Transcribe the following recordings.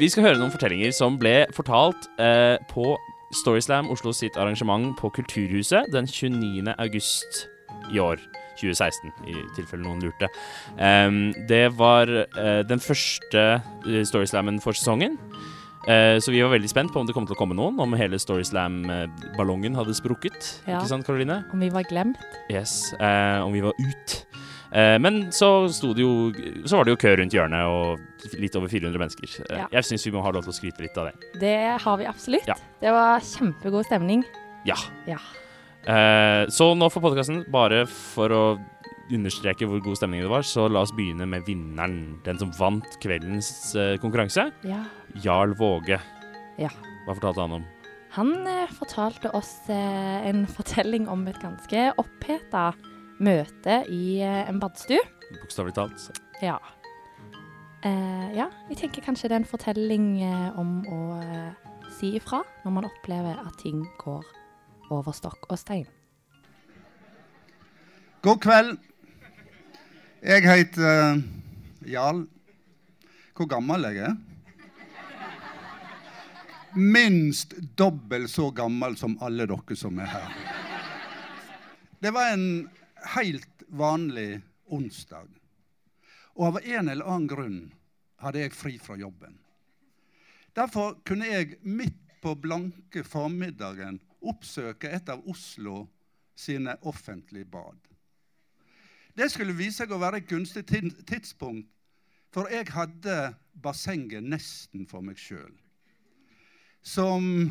Vi skal høre noen fortellinger som ble fortalt eh, på Storyslam Oslo sitt arrangement på Kulturhuset den 29. august i år. 2016, i tilfelle noen lurte. Um, det var uh, den første uh, Storyslammen for sesongen. Uh, så vi var veldig spent på om det kom til å komme noen, om hele Storyslam-ballongen hadde sprukket. Ja. Ikke sant, Karoline? Om vi var glemt. Yes. om vi var ut. Men så, det jo, så var det jo kø rundt hjørnet, og litt over 400 mennesker. Ja. Jeg syns vi må ha lov til å skryte litt av det. Det har vi absolutt. Ja. Det var kjempegod stemning. Ja. Ja. Eh, så nå for podkasten, bare for å understreke hvor god stemning det var, så la oss begynne med vinneren. Den som vant kveldens eh, konkurranse. Ja. Jarl Våge. Ja. Hva fortalte han om? Han eh, fortalte oss eh, en fortelling om et ganske oppheta møte i eh, en badstue. Bokstavelig talt. Ja. Eh, ja, jeg tenker kanskje det er en fortelling eh, om å eh, si ifra når man opplever at ting går over stokk og stein. God kveld. Jeg heter uh, Jarl. Hvor gammel jeg er? Minst dobbelt så gammel som alle dere som er her. Det var en helt vanlig onsdag. Og av en eller annen grunn hadde jeg fri fra jobben. Derfor kunne jeg midt på blanke formiddagen oppsøke et av Oslo sine offentlige bad. Det skulle vise seg å være et gunstig tidspunkt, for jeg hadde bassenget nesten for meg sjøl. Som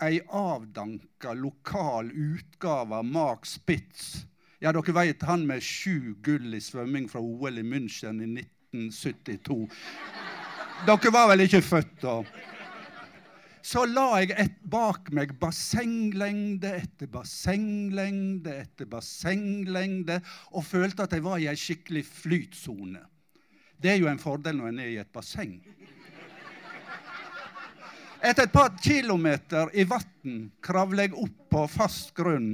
ei avdanka lokal utgave av Mark Spitz. Ja, dere vet han med sju gull i svømming fra OL i München i 1972. Dere var vel ikke født da? så la jeg et, bak meg bassenglengde etter bassenglengde etter bassenglengde og følte at jeg var i ei skikkelig flytsone. Det er jo en fordel når en er i et basseng. Etter et par kilometer i vann kravla jeg opp på fast grunn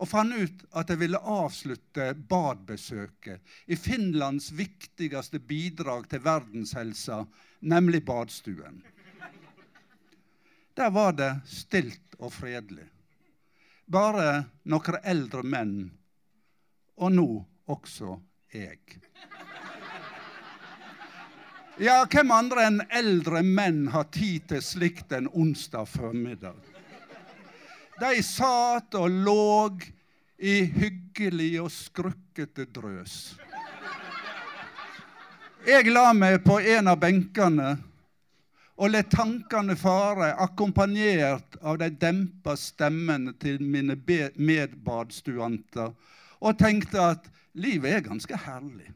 og fant ut at jeg ville avslutte badbesøket i Finlands viktigste bidrag til verdenshelsa, nemlig badstuen. Der var det stilt og fredelig. Bare noen eldre menn, og nå også jeg. Ja, hvem andre enn eldre menn har tid til slikt en onsdag formiddag? De satt og lå i hyggelig og skrukkete drøs. Jeg la meg på en av benkene og let tankene fare, akkompagnert av de dempa stemmene til mine medbadstuanter, og tenkte at livet er ganske herlig.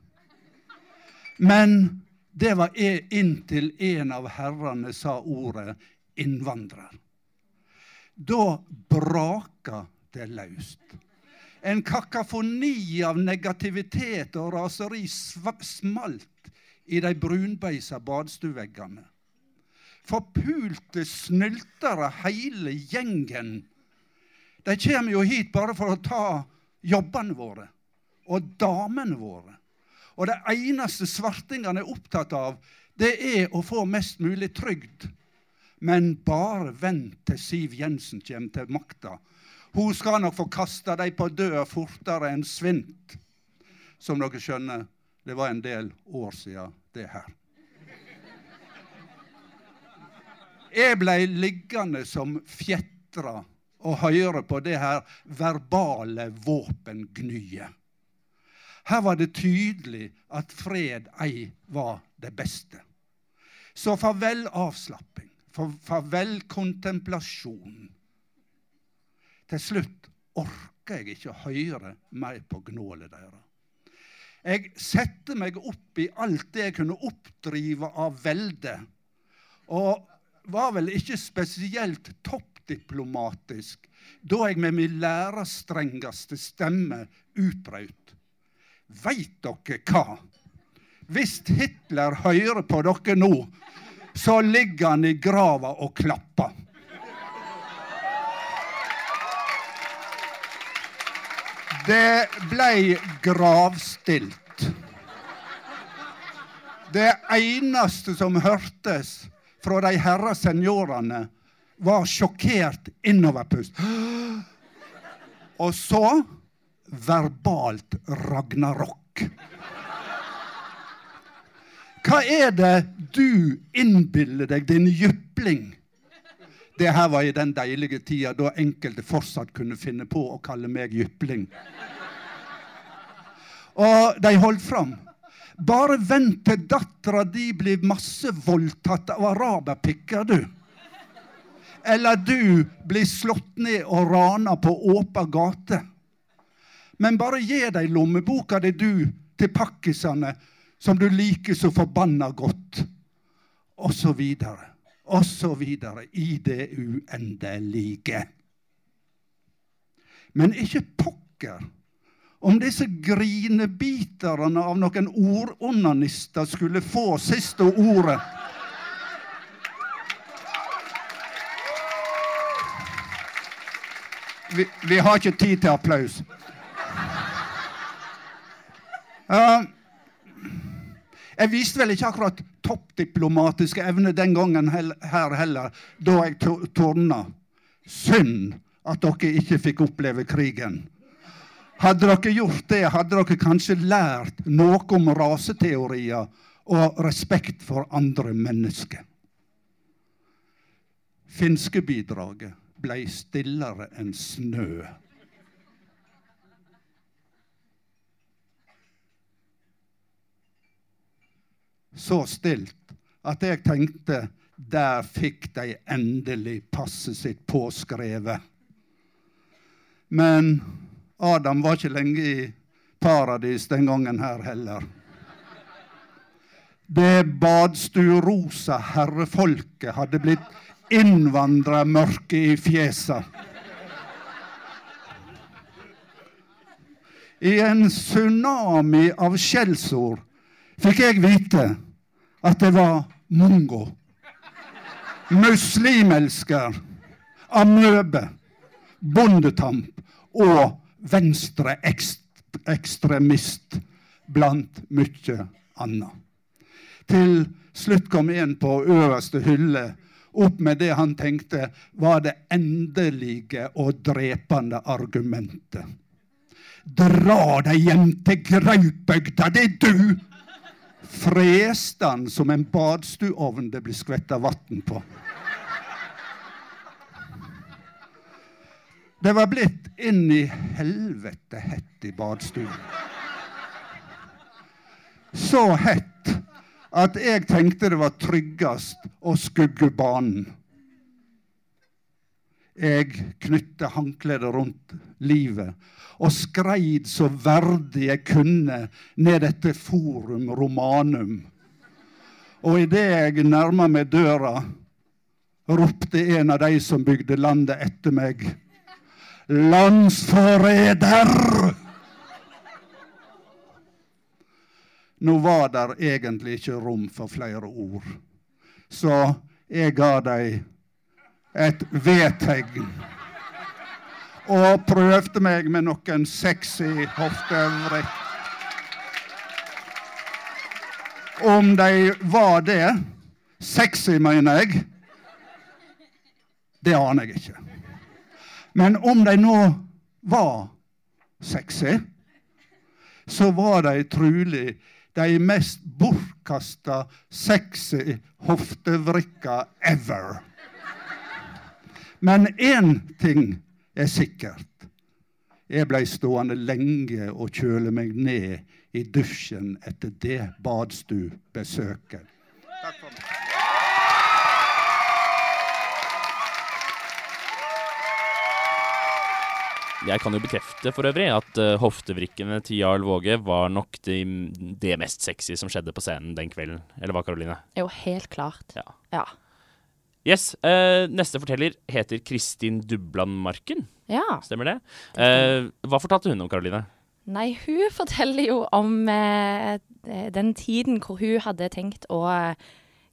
Men det var inntil en av herrene sa ordet innvandrer. Da braka det løst. En kakafoni av negativitet og raseri smalt i de brunbeisa badstueveggene forpulte snyltere, hele gjengen. De kommer jo hit bare for å ta jobbene våre og damene våre. Og det eneste svartingene er opptatt av, det er å få mest mulig trygd. Men bare vent til Siv Jensen kommer til makta. Hun skal nok få kasta dem på døra fortere enn svint. Som dere skjønner, det var en del år siden det her. Jeg ble liggende som fjetra og høre på det her verbale våpengnyet. Her var det tydelig at fred ei var det beste. Så farvel avslapping, farvel kontemplasjon. Til slutt orker jeg ikke å høre mer på gnålet deres. Jeg setter meg opp i alt det jeg kunne oppdrive av velde. Og var vel ikke spesielt toppdiplomatisk da jeg med min lærerstrengeste stemme utbrøt. Veit dere hva? Hvis Hitler hører på dere nå, så ligger han i grava og klapper. Det blei gravstilt. Det eneste som hørtes fra de herre seniorene, var sjokkert innoverpust. Og så verbalt ragnarok. Hva er det du innbiller deg, din jypling? Det her var i den deilige tida da enkelte fortsatt kunne finne på å kalle meg jypling. Og de holdt fram. Bare vent til dattera di blir massevoldtatt av araberpikker, du. Eller du blir slått ned og rana på åpen gate. Men bare gi dem lommeboka di, du, til pakkisene som du liker så forbanna godt. Og så videre. Og så videre. I det uendelige. Men ikke pokker om disse grinebiterne av noen ordonanister skulle få siste ordet. Vi, vi har ikke tid til applaus. Uh, jeg viste vel ikke akkurat toppdiplomatiske evner den gangen her heller, da jeg torna. Synd at dere ikke fikk oppleve krigen. Hadde dere gjort det, hadde dere kanskje lært noe om raseteorier og respekt for andre mennesker. Finske bidraget ble stillere enn snø. Så stilt at jeg tenkte der fikk de endelig passet sitt påskrevet. Men Adam var ikke lenge i paradis den gangen her heller. Det badsturosa herrefolket hadde blitt innvandrermørke i fjesa. I en tsunami av skjellsord fikk jeg vite at det var mongo. Muslimelsker, amøbe, bondetamp og venstreekstremist blant mye annet. Til slutt kom en på øverste hylle opp med det han tenkte var det endelige og drepende argumentet. Dra deg hjem til Graupbygda, det er du! Freste den som en badstueovn det blir skvetta vann på. Det var blitt inn i helvete hett i badstuen. Så hett at jeg tenkte det var tryggest å skugge banen. Jeg knytte håndkleet rundt livet og skreid så verdig jeg kunne ned etter Forum Romanum. Og idet jeg nærma meg døra, ropte en av de som bygde landet etter meg, Landsforræder! Nå var der egentlig ikke rom for flere ord, så jeg ga dem et vedtegn og prøvde meg med noen sexy hoftevrikk. Om de var det Sexy, mener jeg. Det aner jeg ikke. Men om de nå var sexy, så var de trolig de mest bortkasta sexy hoftevrikka ever. Men én ting er sikkert. Jeg blei stående lenge og kjøle meg ned i dusjen etter det badstuebesøket. Takk for meg. Jeg kan jo bekrefte for øvrig at uh, hoftevrikkene til Jarl Våge var nok det, det, mest sexy som skjedde på scenen den kvelden. Eller hva, Karoline? Jo, helt klart. Ja. ja. Yes. Uh, neste forteller heter Kristin Dubland Marken. Ja. Stemmer det? Uh, hva fortalte hun om, Karoline? Nei, hun forteller jo om uh, den tiden hvor hun hadde tenkt å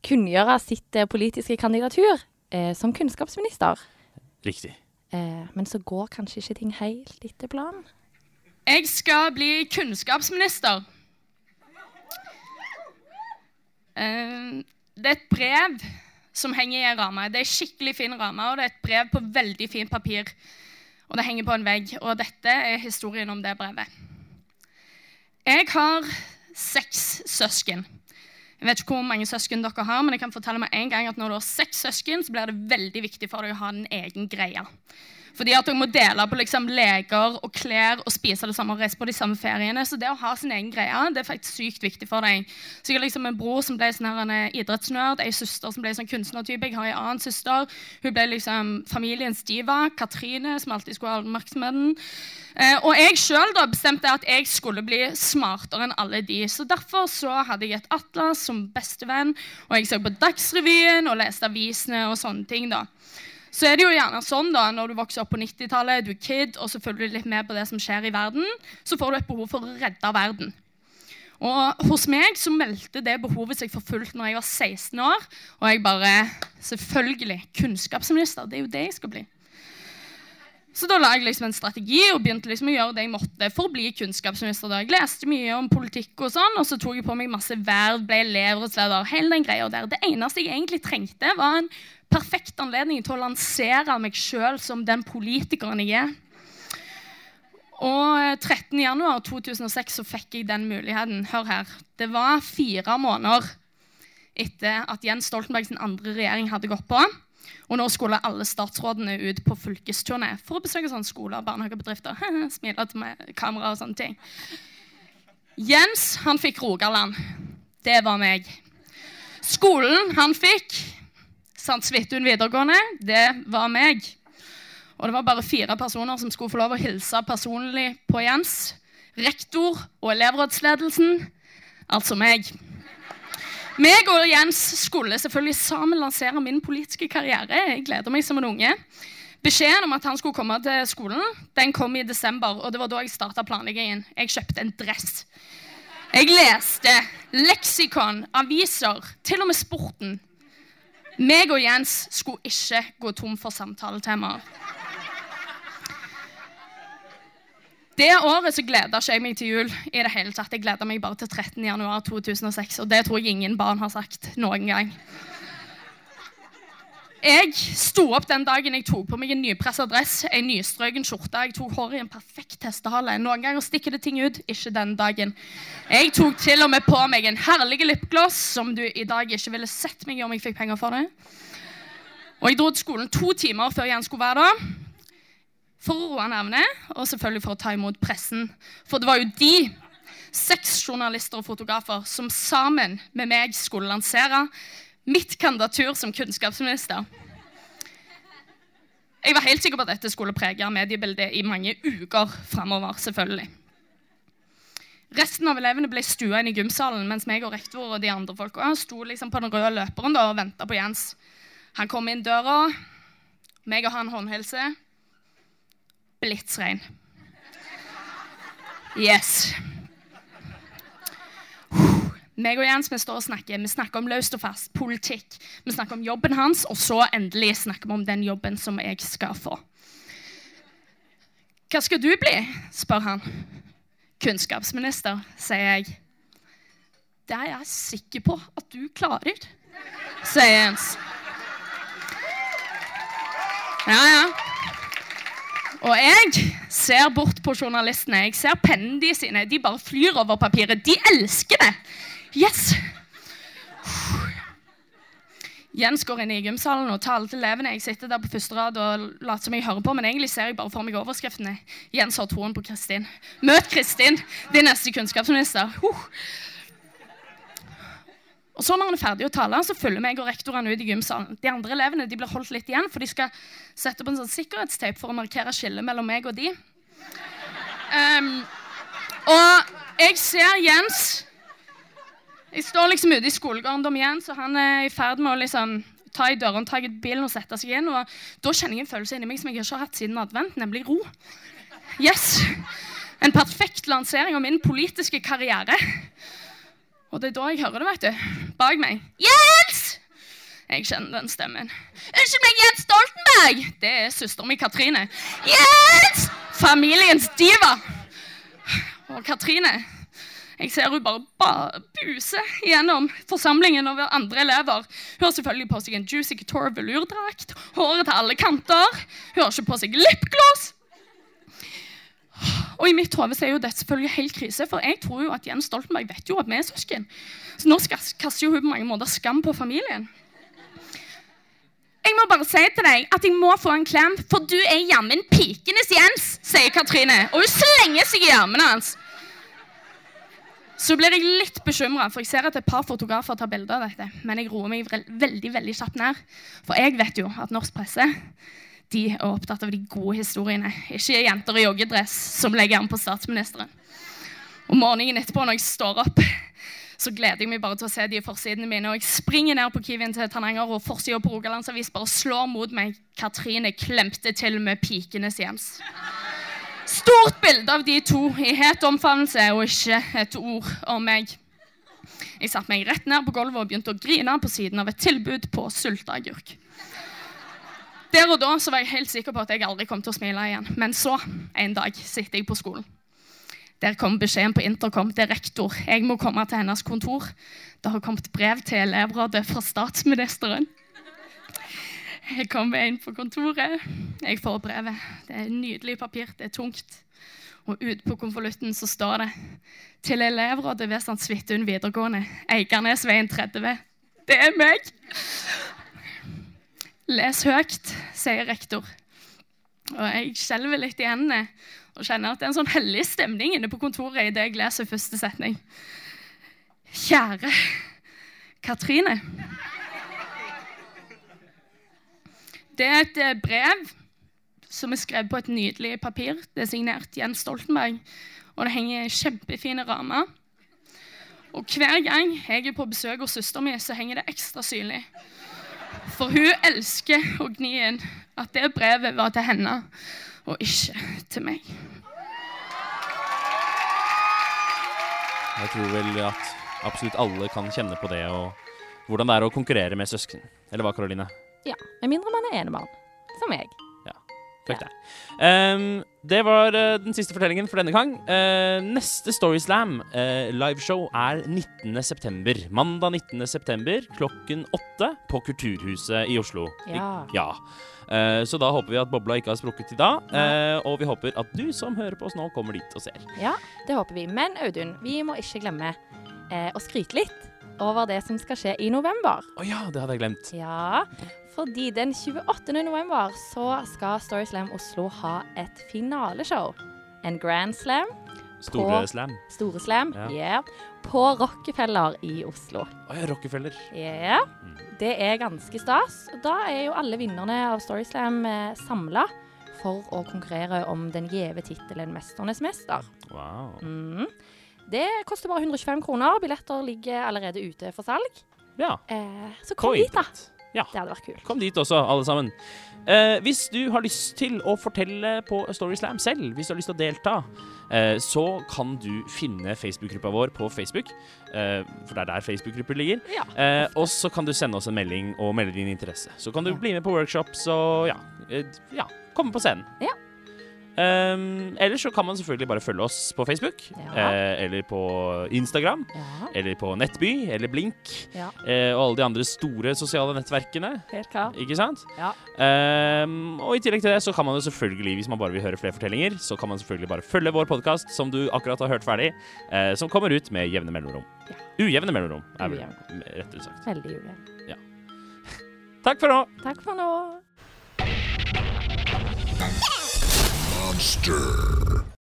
kunngjøre sitt politiske kandidatur som kunnskapsminister. Riktig. men så går kanskje ikke ting helt etter planen. Jeg skal bli kunnskapsminister. Det er et brev som henger i en ramme. Det er skikkelig fin ramme, og det er et brev på veldig fint papir. Og det henger på en vegg. Og dette er historien om det brevet. Jeg har seks søsken. Jeg vet ikke hvor mange søsken dere har, men jeg kan fortelle meg en gang at når du har seks søsken, så blir det veldig viktig for deg å ha den egen greie. Fordi at hun må dele på liksom leker og klær og spise det samme og reise på de samme feriene. Så det å ha sin egen greie det er faktisk sykt viktig for deg. Så jeg har liksom en bror som ble sånn en idrettsnerd, ei søster som ble sånn kunstnertype. Jeg har en annen søster. Hun ble liksom familiens diva. Katrine, som alltid skulle ha oppmerksomheten. Eh, og jeg sjøl bestemte at jeg skulle bli smartere enn alle de. Så derfor så hadde jeg et atlas som bestevenn, og jeg så på Dagsrevyen og leste avisene og sånne ting. da. Så er det jo gjerne sånn da, Når du vokser opp på 90-tallet, du er kid, og så følger du litt med på det som skjer i verden, så får du et behov for å redde verden. Og Hos meg så meldte det behovet seg for fullt når jeg var 16 år. Og jeg bare Selvfølgelig. Kunnskapsminister. Det er jo det jeg skal bli. Så da la jeg liksom en strategi og begynte liksom å gjøre det jeg måtte for å bli kunnskapsminister. da. Jeg leste mye om politikk, og sånn, og så tok jeg på meg masse verv, ble elevrådsleder. hele den greia. Det eneste jeg egentlig trengte, var en perfekt anledning til å lansere meg sjøl som den politikeren jeg er. Og 13.1.2006 så fikk jeg den muligheten. Hør her. Det var fire måneder etter at Jens Stoltenberg sin andre regjering hadde gått på. Og nå skulle alle statsrådene ut på fylkesturné for å besøke sånne skoler barnehagebedrifter. Smile til kamera og sånne ting. Jens han fikk Rogaland. Det var meg. Skolen han fikk, St. Svithun videregående, det var meg. Og det var bare fire personer som skulle få lov å hilse personlig på Jens. Rektor og elevrådsledelsen, altså meg. Meg og Jens skulle selvfølgelig sammen lansere min politiske karriere. Jeg gleder meg som en unge. Beskjeden om at han skulle komme til skolen, den kom i desember. og Det var da jeg starta planleggingen. Jeg kjøpte en dress. Jeg leste leksikon, aviser, til og med Sporten. Meg og Jens skulle ikke gå tom for samtaletemaer. Det året så gleda ikke jeg meg til jul. i det hele tatt. Jeg gleda meg bare til 13.1.2006, og det tror jeg ingen barn har sagt noen gang. Jeg sto opp den dagen jeg tok på meg en nypressa dress, en nystrøken skjorte. Jeg tok håret i en perfekt hestehale. Noen ganger stikker det ting ut, ikke den dagen. Jeg tok til og med på meg en herlig lipgloss som du i dag ikke ville sett meg i om jeg fikk penger for det. Og jeg dro til skolen to timer før Jens skulle være der for å roe nervene, og selvfølgelig for å ta imot pressen. For det var jo de, seks journalister og fotografer, som sammen med meg skulle lansere mitt kandidatur som kunnskapsminister. Jeg var helt sikker på at dette skulle prege mediebildet i mange uker framover. selvfølgelig. Resten av elevene ble stua inn i gymsalen, mens meg og rektor og de andre folka sto liksom på den røde løperen da, og venta på Jens. Han kom inn døra, meg og han håndhilse Blitsrein. Yes. Meg og Jens vi står og snakker. Vi snakker om løst og fast politikk. Vi snakker om jobben hans, og så endelig snakker vi om den jobben som jeg skal få. Hva skal du bli? spør han. Kunnskapsminister, sier jeg. Det er jeg sikker på at du klarer, sier Jens. Ja, ja. Og jeg ser bort på journalistene. Jeg ser pennene de sine. De bare flyr over papiret. De elsker det! Yes! Jens går inn i gymsalen og taler til elevene. Jeg sitter der på første rad og later som jeg hører på, men egentlig ser jeg bare for meg overskriftene. Jens har troen på Kristin. Møt Kristin, din neste kunnskapsminister. Uh. Og så når han er ferdig å tale, så følger meg og rektorene ut i gymsalen. De andre elevene de blir holdt litt igjen, for de skal sette opp en sånn sikkerhetsteip for å markere skillet mellom meg og de. Um, og jeg ser Jens Jeg står liksom ute i skolegården om Jens, og han er i ferd med å liksom ta i dørhåndtaket til bilen og sette seg inn. Og da kjenner jeg en følelse inni meg som jeg ikke har hatt siden advent, nemlig ro. Yes! En perfekt lansering av min politiske karriere. Og det er da jeg hører det, vet du. Bak meg. Jens! Jeg kjenner den stemmen. Unnskyld meg, Jens Stoltenberg! Det er søsteren min Katrine. Jens! Familiens diva. Og Katrine Jeg ser hun bare ba buse gjennom forsamlingen over andre elever. Hun har selvfølgelig på seg en Juicy Couture velurdrakt, håret til alle kanter. Hun har ikke på seg lipgloss. Og i mitt hode er jo dette selvfølgelig helt krise, for jeg tror jo at Jens Stoltenberg vet jo at vi er søsken. Så nå kaster jo hun på mange måter skam på familien. Jeg må bare si til deg at jeg må få en klem, for du er jammen pikenes Jens, sier Katrine. Og hun slenger seg i armene hans. Så blir jeg litt bekymra, for jeg ser at et par fotografer tar bilder av dette. Men jeg roer meg veldig veldig kjapt ned, for jeg vet jo at norsk presse de er opptatt av de gode historiene, ikke jenter i joggedress som legger an på statsministeren. Og morgenen etterpå når jeg står opp, så gleder jeg meg bare til å se de forsidene mine. Og jeg springer ned på Kiwien til Tananger, og forsida på Rogalandsavis bare slår mot meg. Katrine klemte til med pikenes hjems. Stort bilde av de to i het omfavnelse og ikke et ord om meg. Jeg satte meg rett ned på gulvet og begynte å grine på siden av et tilbud på sylteagurk. Der og da var jeg helt sikker på at jeg aldri kom til å smile igjen. Men så, en dag, sitter jeg på skolen. Der kom beskjeden på intercom til rektor. Jeg må komme til hennes kontor. Det har kommet brev til elevrådet fra statsministeren. Jeg kommer inn på kontoret. Jeg får brevet. Det er nydelig papir. Det er tungt. Og ute på konvolutten så står det 'Til elevrådet ved St. Svithun videregående, Eikernesveien 30'. Det er meg! Les høyt, sier rektor. Og jeg skjelver litt i hendene og kjenner at det er en sånn hellig stemning inne på kontoret idet jeg leser første setning. Kjære Katrine. Det er et eh, brev som er skrevet på et nydelig papir. Det er signert Jens Stoltenberg, og det henger kjempefine rammer. Og hver gang jeg er på besøk hos søsteren min, så henger det ekstra synlig. For hun elsker å gni inn at det brevet var til henne og ikke til meg. Jeg tror vel at absolutt alle kan kjenne på det og hvordan det er å konkurrere med søsken. Eller hva, Karoline? Ja, Med mindre man er enebarn. Som meg. Fuck deg. Um, det var uh, den siste fortellingen for denne gang. Uh, neste Storyslam uh, liveshow er 19.9. Mandag 19.9. klokken åtte på Kulturhuset i Oslo. Ja. I, ja. Uh, så da håper vi at bobla ikke har sprukket i dag. Uh, og vi håper at du som hører på oss nå, kommer dit og ser. ja, det håper vi. Men Audun, vi må ikke glemme eh, å skryte litt over det som skal skje i november. Å ja, det hadde jeg glemt. Ja, fordi den 28. november så skal Storyslam Oslo ha et finaleshow. En grand slam, Store På- slam. store slam, Ja. yeah, på Rockefeller i Oslo. Å ja, Rockefeller. Ja, det er ganske stas. Da er jo alle vinnerne av Storyslam eh, samla for å konkurrere om den gjeve tittelen 'Mesternes mester'. Wow. Mm. Det koster bare 125 kroner. Billetter ligger allerede ute for salg. Ja. Eh, så kom kom dit, da. Ja. Det hadde vært kult. Kom dit også, alle sammen. Eh, hvis du har lyst til å fortelle på Storyslam selv, hvis du har lyst til å delta, eh, så kan du finne Facebook-gruppa vår på Facebook. Eh, for det er der Facebook-grupper ligger. Ja. Eh, og så kan du sende oss en melding og melde din interesse. Så kan du bli med på workshops og ja, eh, ja komme på scenen. Ja. Um, eller så kan man selvfølgelig bare følge oss på Facebook, Ja. eh, eller på Instagram, Ja, eller på Nettby, eller Blink, ja, eh, og alle de andre store sosiale nettverkene. helt klart. Ikke sant? Ja. Ehm, og i tillegg til det så kan man jo selvfølgelig, hvis man bare vil høre flere fortellinger, så kan man selvfølgelig bare følge vår podkast, som du akkurat har hørt ferdig, eh, som kommer ut med jevne mellomrom. Ujevne mellomrom, er vel rett ut sagt. Veldig ujevn. Takk for nå! Takk for nå. Monster.